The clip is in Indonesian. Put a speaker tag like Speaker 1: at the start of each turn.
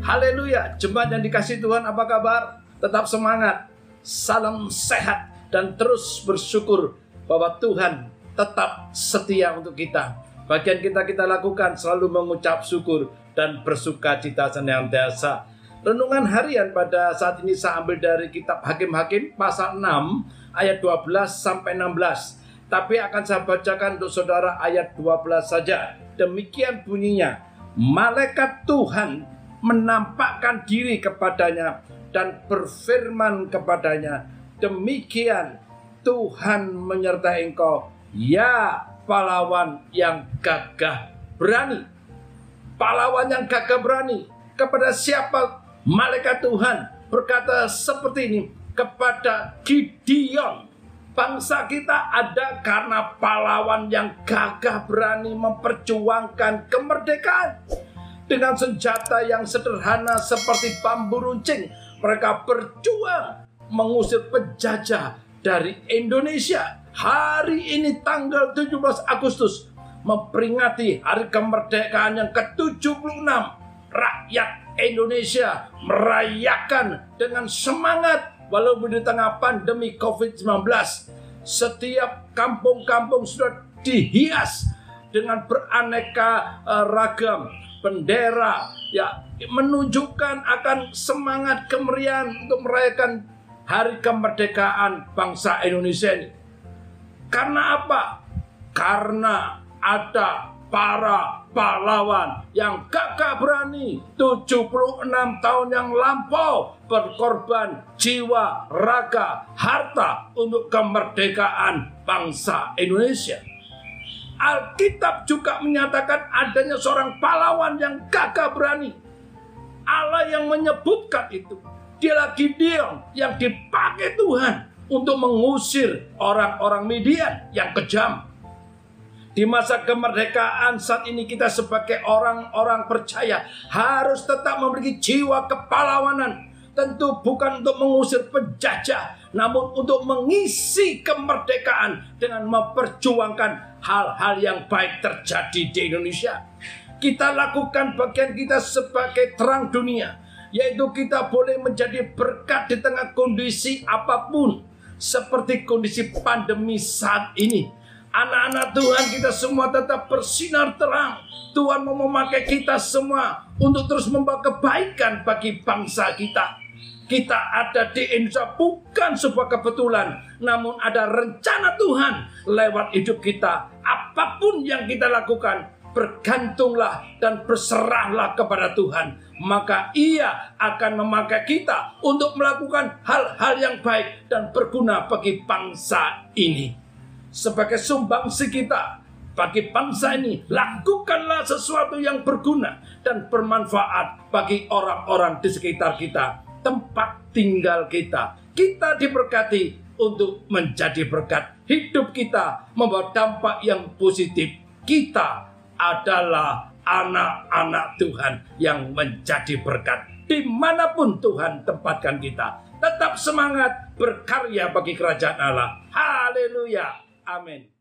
Speaker 1: Haleluya. Jemaat yang dikasih Tuhan apa kabar? Tetap semangat. Salam sehat dan terus bersyukur bahwa Tuhan tetap setia untuk kita. Bagian kita kita lakukan selalu mengucap syukur dan bersuka cita senantiasa. Renungan harian pada saat ini saya ambil dari kitab Hakim-Hakim pasal 6 ayat 12 sampai 16. Tapi akan saya bacakan untuk saudara ayat 12 saja. Demikian bunyinya. Malaikat Tuhan menampakkan diri kepadanya dan berfirman kepadanya, demikian Tuhan menyertai engkau, ya pahlawan yang gagah berani. Pahlawan yang gagah berani kepada siapa malaikat Tuhan berkata seperti ini kepada Gideon. Bangsa kita ada karena pahlawan yang gagah berani memperjuangkan kemerdekaan dengan senjata yang sederhana seperti bambu runcing. Mereka berjuang mengusir penjajah dari Indonesia. Hari ini tanggal 17 Agustus memperingati hari kemerdekaan yang ke-76. Rakyat Indonesia merayakan dengan semangat walaupun di tengah pandemi COVID-19. Setiap kampung-kampung sudah dihias dengan beraneka uh, ragam bendera ya menunjukkan akan semangat kemeriahan untuk merayakan hari kemerdekaan bangsa Indonesia ini. Karena apa? Karena ada para pahlawan yang gagah berani 76 tahun yang lampau berkorban jiwa, raga, harta untuk kemerdekaan bangsa Indonesia. Alkitab juga menyatakan adanya seorang pahlawan yang gagah berani. Allah yang menyebutkan itu. Dia lagi dia yang dipakai Tuhan untuk mengusir orang-orang Midian yang kejam. Di masa kemerdekaan saat ini kita sebagai orang-orang percaya harus tetap memiliki jiwa kepahlawanan tentu bukan untuk mengusir penjajah, namun untuk mengisi kemerdekaan dengan memperjuangkan hal-hal yang baik terjadi di Indonesia. Kita lakukan bagian kita sebagai terang dunia, yaitu kita boleh menjadi berkat di tengah kondisi apa pun, seperti kondisi pandemi saat ini. Anak-anak Tuhan kita semua tetap bersinar terang. Tuhan mau memakai kita semua untuk terus membawa kebaikan bagi bangsa kita kita ada di Indonesia bukan sebuah kebetulan, namun ada rencana Tuhan lewat hidup kita. Apa pun yang kita lakukan, bergantunglah dan berserahlah kepada Tuhan. Maka ia akan memakai kita untuk melakukan hal-hal yang baik dan berguna bagi bangsa ini. Sebagai sumbangsi kita, bagi bangsa ini, lakukanlah sesuatu yang berguna dan bermanfaat bagi orang-orang di sekitar kita tempat tinggal kita. Kita diberkati untuk menjadi berkat. Hidup kita membawa dampak yang positif. Kita adalah anak-anak Tuhan yang menjadi berkat. Di mana pun Tuhan tempatkan kita. Tetap semangat berkarya bagi kerajaan Allah. Haleluya. Amin.